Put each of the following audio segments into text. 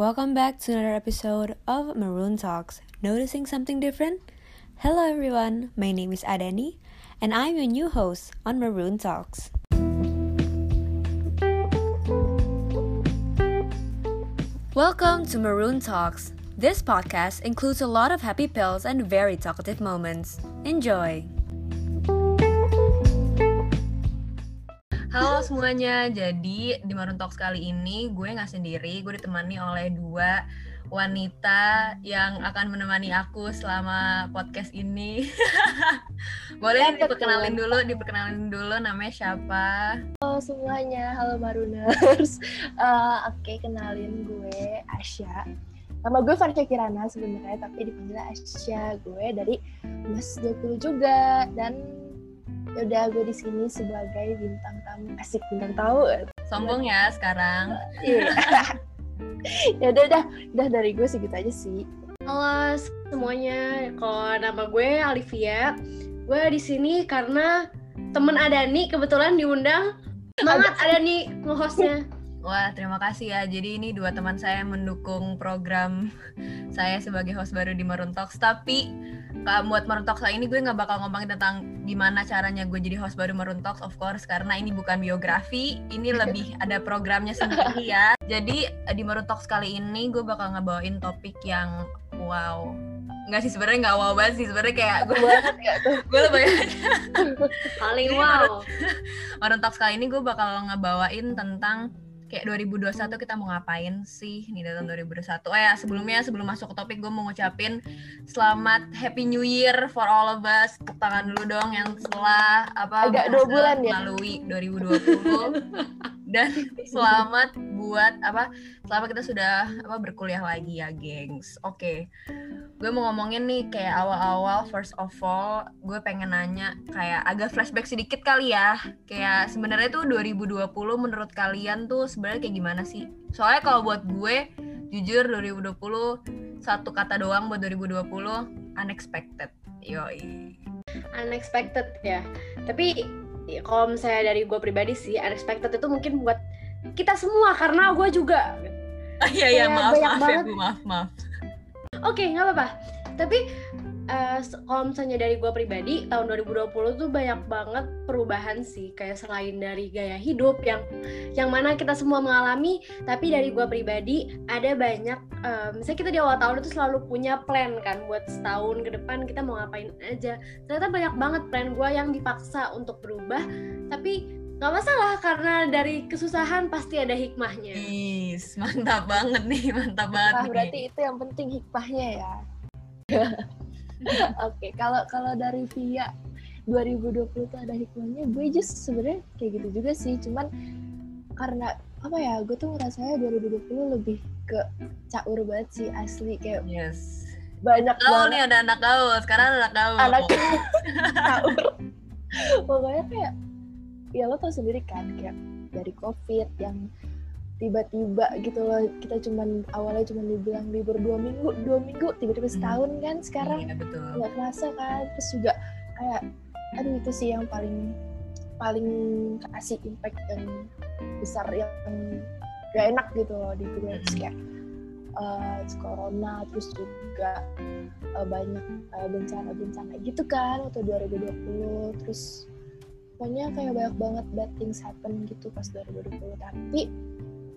Welcome back to another episode of Maroon Talks. Noticing something different? Hello everyone, my name is Adeni, and I'm your new host on Maroon Talks. Welcome to Maroon Talks. This podcast includes a lot of happy pills and very talkative moments. Enjoy! Halo semuanya, jadi di Maroon Talks kali ini gue nggak sendiri, gue ditemani oleh dua wanita yang akan menemani aku selama podcast ini. Boleh diperkenalin dulu, diperkenalin dulu namanya siapa? Halo semuanya, halo Maruners. Uh, Oke, okay, kenalin gue Asya. Nama gue Farca Kirana sebenarnya, tapi dipanggil Asya. Gue dari Mas 20 juga dan ya udah gue di sini sebagai bintang tamu. Asik bintang tamu. Sombong ya sekarang. Iya. Ya udah udah udah dari gue segitu aja sih. Halo semuanya. Kalau nama gue Alivia. Gue di sini karena temen Adani kebetulan diundang. Semangat Adani nge-hostnya Wah, terima kasih ya. Jadi ini dua teman saya mendukung program saya sebagai host baru di Maroon Talks. Tapi buat Maroon Talks ini gue nggak bakal ngomongin tentang gimana caranya gue jadi host baru Maroon Talks, of course, karena ini bukan biografi. Ini lebih ada programnya sendiri ya. Jadi di Maroon Talks kali ini gue bakal ngebawain topik yang wow, Enggak sih sebenarnya nggak wow banget sih sebenarnya kayak gue banget tuh gue lebih paling wow Maroon Talks kali ini gue bakal ngebawain tentang kayak 2021 kita mau ngapain sih? Nih tahun 2021 oh ya sebelumnya sebelum masuk ke topik gue mau ngucapin selamat happy new year for all of us. Tepuk tangan dulu dong yang setelah apa agak dua bulan ya. melalui 2020 dan selamat buat apa selama kita sudah apa berkuliah lagi ya gengs. Oke okay gue mau ngomongin nih kayak awal-awal first of all gue pengen nanya kayak agak flashback sedikit kali ya. Kayak sebenarnya tuh 2020 menurut kalian tuh sebenarnya kayak gimana sih? Soalnya kalau buat gue jujur 2020 satu kata doang buat 2020 unexpected. Yoi. Unexpected ya. Tapi kalau misalnya dari gue pribadi sih unexpected itu mungkin buat kita semua karena gue juga. Iya iya maaf maaf ya bu maaf maaf. Oke, okay, nggak apa-apa. Tapi uh, kalau misalnya dari gue pribadi, tahun 2020 tuh banyak banget perubahan sih. Kayak selain dari gaya hidup yang yang mana kita semua mengalami, tapi dari gue pribadi ada banyak. Uh, misalnya kita di awal tahun itu selalu punya plan kan buat setahun ke depan kita mau ngapain aja. Ternyata banyak banget plan gue yang dipaksa untuk berubah, tapi nggak masalah karena dari kesusahan pasti ada hikmahnya. Is, mantap banget nih, mantap banget. Nah, berarti itu yang penting hikmahnya ya. Oke, okay, kalau kalau dari Via 2020 itu ada hikmahnya, gue just sebenarnya kayak gitu juga sih, cuman karena apa ya, gue tuh ngerasanya 2020 lebih ke caur banget sih asli kayak yes. banyak gaul nih ada anak gaul, sekarang anak gaul. Anak caur. Pokoknya kayak ya lo tau sendiri kan kayak dari covid yang tiba-tiba gitu loh kita cuman awalnya cuma dibilang libur dua minggu dua minggu tiba-tiba hmm. setahun kan sekarang iya, nggak kerasa kan terus juga kayak aduh itu sih yang paling paling kasih impact yang besar yang gak enak gitu loh di gue hmm. kayak uh, corona terus juga uh, banyak uh, bencana-bencana gitu kan waktu 2020 terus pokoknya kayak banyak banget bad things happen gitu pas 2020 tapi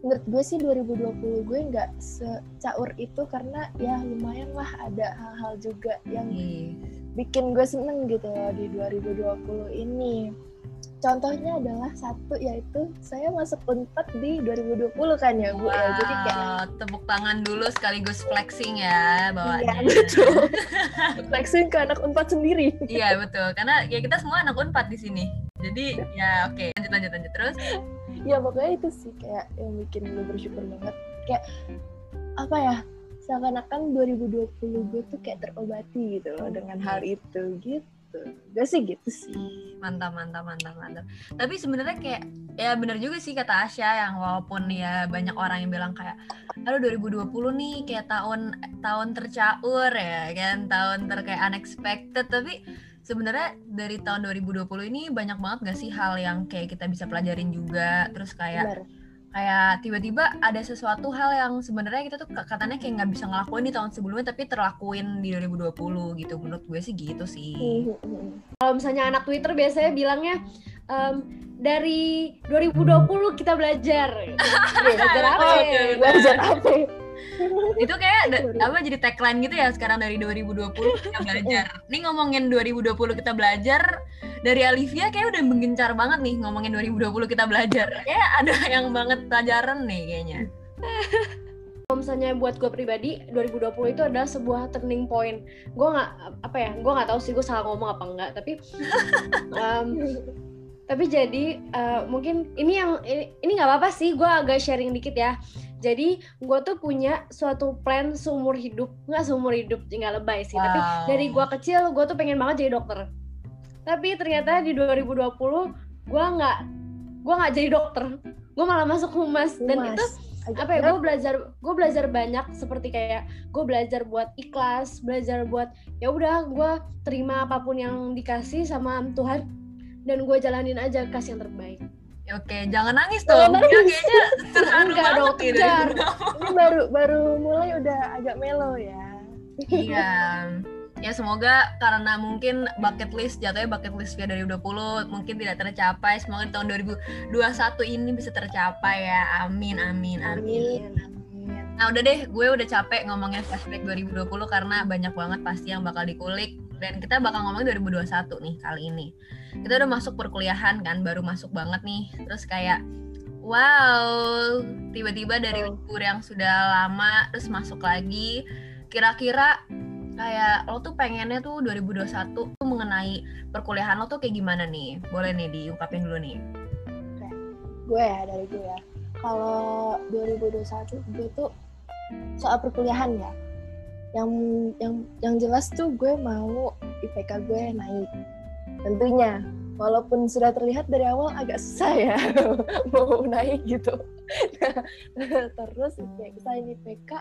menurut gue sih 2020 gue nggak secaur itu karena ya lumayan lah ada hal-hal juga yang hmm. bikin gue seneng gitu loh di 2020 ini. Contohnya adalah satu yaitu saya masuk unpad di 2020 kan ya bu wow, ya jadi kayak tepuk tangan dulu sekaligus flexing ya bawahnya iya, betul. Flexing ke anak unpad sendiri. Iya betul. Karena ya kita semua anak unpad di sini. Jadi ya oke okay. lanjut lanjut lanjut. Terus ya pokoknya itu sih kayak yang bikin gue bersyukur banget. Kayak apa ya seakan-akan 2020 gue tuh kayak terobati gitu loh dengan hal itu gitu. Gak sih gitu sih. Mantap mantap mantap mantap. Tapi sebenarnya kayak ya bener juga sih kata Asya yang walaupun ya banyak orang yang bilang kayak aduh 2020 nih kayak tahun tahun tercaur ya kan tahun terkayak unexpected. Tapi sebenarnya dari tahun 2020 ini banyak banget gak sih hal yang kayak kita bisa pelajarin juga? Terus kayak Benar. kayak tiba-tiba ada sesuatu hal yang sebenarnya kita tuh katanya kayak nggak bisa ngelakuin di tahun sebelumnya tapi terlakuin di 2020 gitu. Menurut gue sih gitu sih. Kalau misalnya anak Twitter biasanya bilangnya um, dari 2020 kita belajar. Belajar apa? Belajar apa? itu kayak da- apa jadi tagline gitu ya sekarang dari 2020 kita belajar nih ngomongin 2020 kita belajar dari Alivia kayak udah menggencar banget nih ngomongin 2020 kita belajar kayak ada yang banget pelajaran nih kayaknya Kalau misalnya buat gue pribadi 2020 itu adalah sebuah turning point. Gue nggak apa ya, gue nggak tahu sih gue salah ngomong apa enggak. Tapi em, tapi jadi eh, mungkin ini yang ini ini nggak apa-apa sih. Gue agak sharing dikit ya. Jadi gue tuh punya suatu plan seumur hidup, nggak seumur hidup, nggak lebay sih. Tapi Wow. dari gue kecil gue tuh pengen banget jadi dokter. Tapi ternyata di 2020 gue nggak gue nggak jadi dokter. Gue malah masuk humas dan itu apa ya gue belajar gue belajar banyak seperti kayak gue belajar buat ikhlas belajar buat ya udah gue terima apa pun yang dikasih sama Tuhan dan gue jalanin aja kasih yang terbaik oke jangan nangis Jangan dong nangis. Dia kayaknya terharu Enggak banget dong, kejar. dari Ini baru baru mulai udah agak melo ya. Iya. Ya semoga karena mungkin bucket list jatuhnya bucket list via 2020 mungkin tidak tercapai. Semoga di tahun 2021 ini bisa tercapai ya. Amin amin amin. Amin. Nah udah deh, gue udah capek ngomongin flashback 2020 karena banyak banget pasti yang bakal dikulik dan kita bakal ngomongin 2021 nih kali ini. Kita udah masuk perkuliahan kan, baru masuk banget nih. Terus kayak wow, tiba-tiba dari libur yang sudah lama terus masuk lagi. Kira-kira kayak lo tuh pengennya tuh 2021 tuh mengenai perkuliahan lo tuh kayak gimana nih? Boleh nih diungkapin dulu nih. Gue ya dari gue ya. Kalau 2021 gue tuh soal perkuliahan ya. Yang yang yang jelas tuh gue mau IPK gue naik. Tentunya walaupun sudah terlihat dari awal agak susah ya mau naik gitu. Terus IPK, selain IPK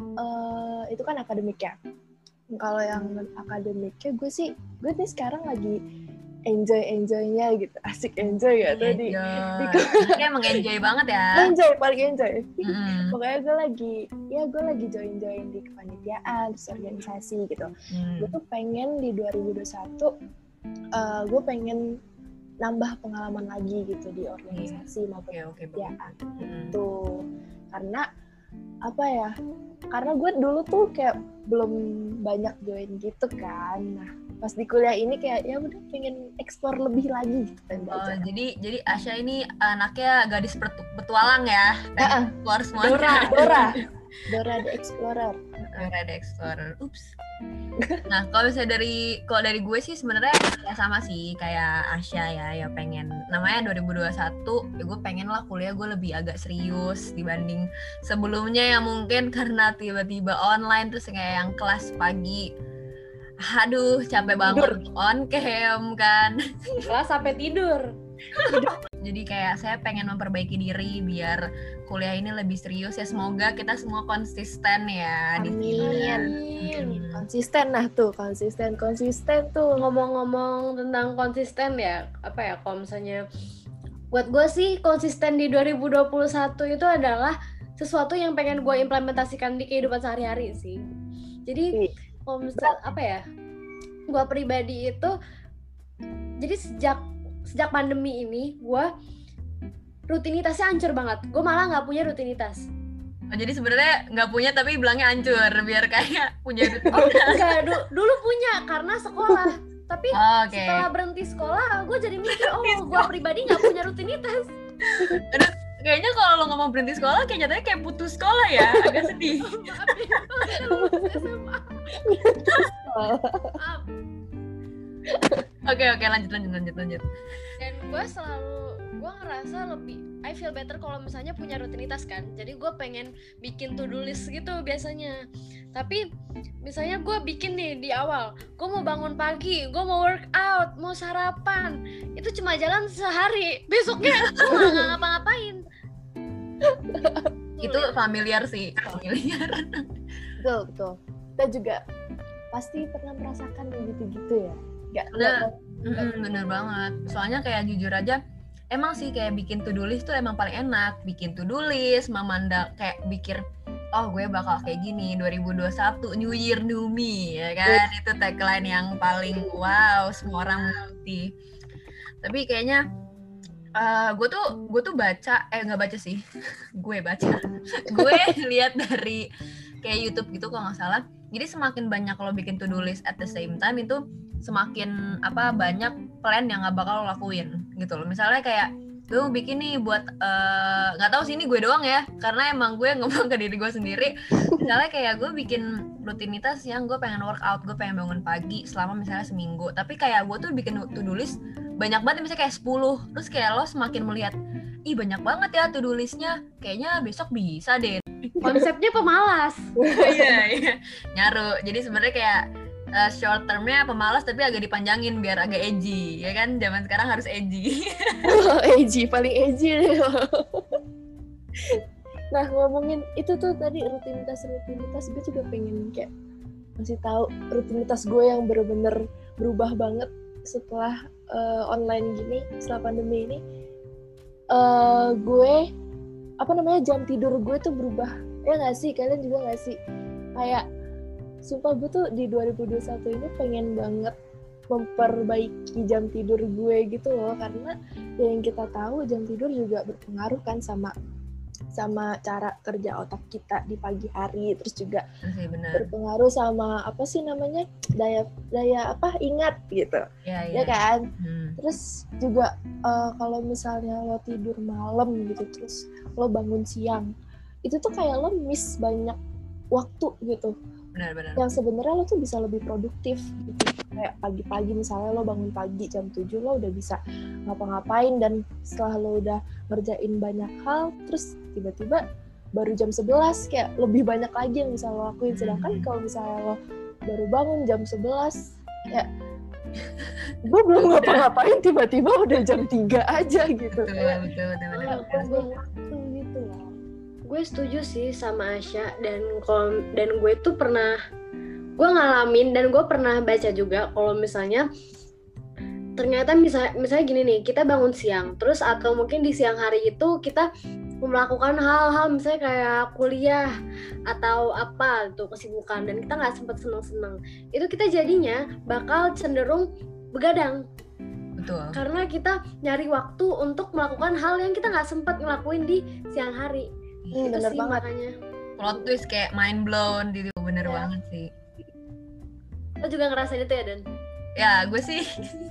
eh, itu kan akademik ya. Kalau yang non akademiknya gue sih gue nih sekarang lagi enjoy enjoynya gitu asik enjoy ya tadi Enjoy. Ini emang enjoy banget ya. enjoy paling enjoy Mm-mm. pokoknya gue lagi ya gue lagi join join di kepanitiaan terus organisasi gitu Hmm. gue tuh pengen di 2021 eh, gue pengen nambah pengalaman lagi gitu di organisasi maupun Oke oke bagus. kepanitiaan Mm. tuh karena apa ya karena gue dulu tuh kayak belum banyak join gitu kan nah pas di kuliah ini kayak ya udah pengen explore lebih lagi gitu pengen Oh, jadi jadi Asya ini anaknya gadis petualang ya. Ah. Keluar semua. Dora Dora Dora the Explorer Dora the Explorer. Ups. Nah, kalau misalnya dari kalau dari gue sih sebenarnya ya sama sih kayak Asya ya, ya pengen namanya 2021 ya gue pengen lah kuliah gue lebih agak serius dibanding sebelumnya yang mungkin karena tiba-tiba online terus kayak yang kelas pagi aduh capek banget on cam kan. Kelas sampai tidur. Jadi kayak saya pengen memperbaiki diri biar kuliah ini lebih serius ya. Semoga kita semua konsisten ya di sini. Konsisten nah tuh konsisten konsisten tuh. Ngomong-ngomong tentang konsisten ya apa ya kalau misalnya buat gue sih konsisten di 2021 itu adalah sesuatu yang pengen gue implementasikan di kehidupan sehari-hari sih. Jadi Wih. Kalau misal apa ya gue pribadi itu jadi sejak sejak pandemi ini gue rutinitasnya hancur banget gue malah nggak punya rutinitas Oh, jadi sebenarnya nggak punya tapi bilangnya hancur biar kayak punya oh rutinitas. enggak du- dulu punya karena sekolah tapi Oh, Oke. setelah berhenti sekolah gue jadi mikir oh gue pribadi nggak punya rutinitas kayaknya kalau lo ngomong berhenti sekolah kayak jatuhnya kayak putus sekolah ya, agak sedih. maaf saya lulus SMA maaf Oke oke lanjut lanjut lanjut lanjut. dan gue selalu gue ngerasa lebih I feel better kalau misalnya punya rutinitas kan. Jadi gue pengen bikin to do list gitu biasanya. Tapi misalnya gue bikin nih di awal gue mau bangun pagi gue mau workout mau sarapan itu cuma jalan sehari. Besoknya gue nggak ngapa-ngapain. Itu familiar sih, familiar. betul betul. Kita juga pasti pernah merasakan yang gitu-gitu ya? Nggak Bener. nggak- Mm-mm, bener banget. Soalnya kayak jujur aja emang sih kayak bikin to do list tuh emang paling enak. Bikin to do list memandang kayak pikir oh gue bakal kayak gini 2021 New Year New Me ya kan? Itu tagline yang paling wow semua orang mengerti. Tapi kayaknya uh, gue tuh gue tuh baca eh nggak baca sih. Gue baca. Gue lihat dari kayak YouTube gitu kalau nggak salah. Jadi semakin banyak lo bikin to do list at the same time itu semakin apa banyak plan yang nggak bakal lo lakuin gitu loh. Misalnya kayak gue bikin nih buat nggak uh, tahu sih ini gue doang ya karena emang gue ngomong ke diri gue sendiri. Misalnya kayak gue bikin rutinitas yang gue pengen workout gue pengen bangun pagi selama misalnya seminggu. Tapi kayak gue tuh bikin to do list banyak banget misalnya kayak 10 terus kayak lo semakin melihat ih banyak banget ya to do listnya. Kayaknya besok bisa deh. Konsepnya pemalas. Iya iya. Nyaru. Jadi sebenarnya kayak uh, short termnya pemalas tapi agak dipanjangin biar agak edgy ya kan? Zaman sekarang harus edgy. Edgy paling edgy. Nah ngomongin itu tuh tadi rutinitas rutinitas gue juga pengen kayak masih tahu rutinitas gue yang bener-bener berubah banget setelah uh, online gini setelah pandemi ini. Uh, gue apa namanya jam tidur gue tuh berubah. Ya nggak sih? Kalian juga nggak sih? Kayak sumpah gue tuh di 2021 ini pengen banget memperbaiki jam tidur gue gitu loh. Karena yang kita tahu jam tidur juga berpengaruh kan sama sama cara kerja otak kita di pagi hari. Terus juga bener. berpengaruh sama apa sih namanya? Daya daya apa? Ingat gitu. Ya, ya. ya kan? Hmm. terus juga uh, kalau misalnya lo tidur malam gitu terus lo bangun siang itu tuh kayak lo miss banyak waktu gitu benar-benar yang sebenarnya lo tuh bisa lebih produktif gitu. Kayak pagi-pagi misalnya lo bangun pagi jam 7 lo udah bisa ngapa-ngapain dan setelah lo udah ngerjain banyak hal terus tiba-tiba baru jam 11 kayak lebih banyak lagi yang bisa lo lakuin. Sedangkan kalau misalnya lo baru bangun jam 11 ya gue belum ngapa-ngapain tiba-tiba udah jam 3 aja gitu. Betul betul betul, betul, betul. Gitu gue setuju sih sama Asya dan kalau dan gue tuh pernah gue ngalamin dan gue pernah baca juga kalau misalnya ternyata misal, misalnya gini nih kita bangun siang terus atau mungkin di siang hari itu kita melakukan hal-hal misalnya kayak kuliah atau apa tuh kesibukan dan kita nggak sempat seneng-seneng. Itu kita jadinya bakal cenderung begadang. Betul. Karena kita nyari waktu untuk melakukan hal yang kita nggak sempat ngelakuin di siang hari Hmm, itu bener sih banget. makanya. Plot twist kayak mind blown gitu bener Ya. banget sih. Lo juga ngerasain itu ya Dan? Ya gue sih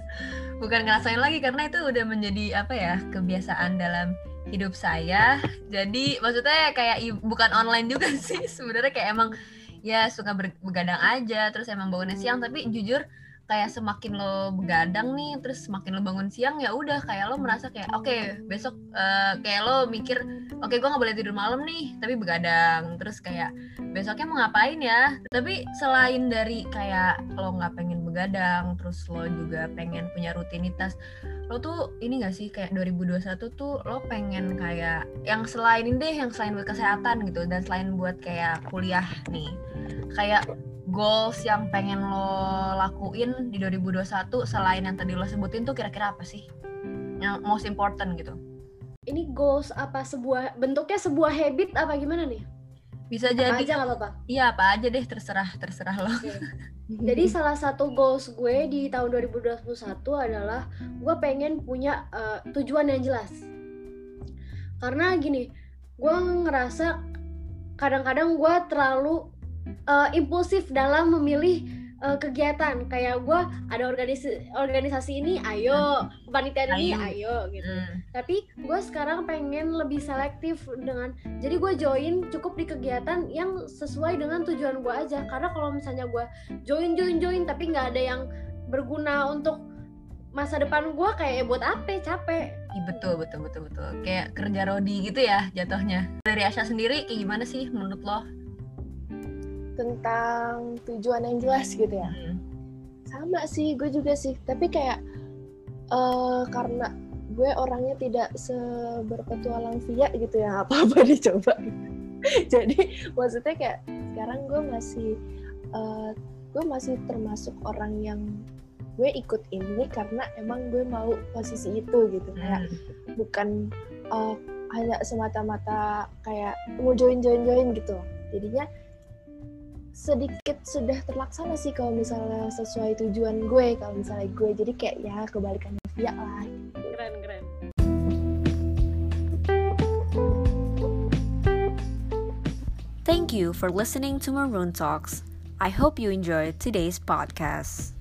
bukan ngerasain lagi karena itu udah menjadi apa ya kebiasaan dalam hidup saya. Jadi maksudnya kayak bukan online juga sih. Sebenarnya kayak emang ya suka begadang aja terus emang bangunnya siang. Tapi jujur kayak semakin lo begadang nih terus semakin lo bangun siang ya udah kayak lo merasa kayak oke besok eh, kayak lo mikir oke gue nggak boleh tidur malam nih tapi begadang. Terus kayak besoknya mau ngapain ya? Tapi selain dari kayak lo nggak pengen begadang terus lo juga pengen punya rutinitas lo tuh ini gak sih kayak 2021 tuh lo pengen kayak yang selain ini deh yang selain buat kesehatan gitu dan selain buat kayak kuliah nih. Kayak goals yang pengen lo lakuin di 2021 selain yang tadi lo sebutin tuh kira-kira apa sih? Yang most important gitu. Ini goals apa sebuah bentuknya sebuah habit apa gimana nih? Bisa apa jadi. aja apa-apa? Iya apa aja deh terserah terserah lo. Jadi salah satu goals gue di tahun 2021 adalah gue pengen punya eh, tujuan yang jelas. Karena gini gue ngerasa kadang-kadang gue terlalu eh, impulsif dalam memilih eh, kegiatan. Kayak gue ada organisasi organisasi ini ayo. Kepanitiaan ini Ayo. gitu. Hmm. tapi gue sekarang pengen lebih selektif dengan jadi gue join cukup di kegiatan yang sesuai dengan tujuan gue aja. Karena kalau misalnya gue join join join tapi nggak ada yang berguna untuk masa depan gue kayak "Eh, buat apa? Capek. Betul betul betul betul. Kayak kerja rodi gitu ya jatuhnya. Dari Asya sendiri kayak gimana sih menurut lo tentang tujuan yang jelas gitu ya. Hmm. sama sih gue juga sih. Tapi kayak eh karena gue orangnya tidak seberpetualang via gitu ya apa apa dicoba. Jadi maksudnya kayak sekarang gue masih eh, gue masih termasuk orang yang gue ikut ini karena emang gue mau posisi itu gitu. Kayak Hmm. bukan uh, hanya semata-mata kayak mau join join join gitu. Jadinya sedikit sudah terlaksana sih kalau misalnya sesuai tujuan gue kalau misalnya gue jadi kayak ya kebalikannya Via lah Keren keren. Thank you for listening to Maroon Talks. I hope you enjoyed today's podcast.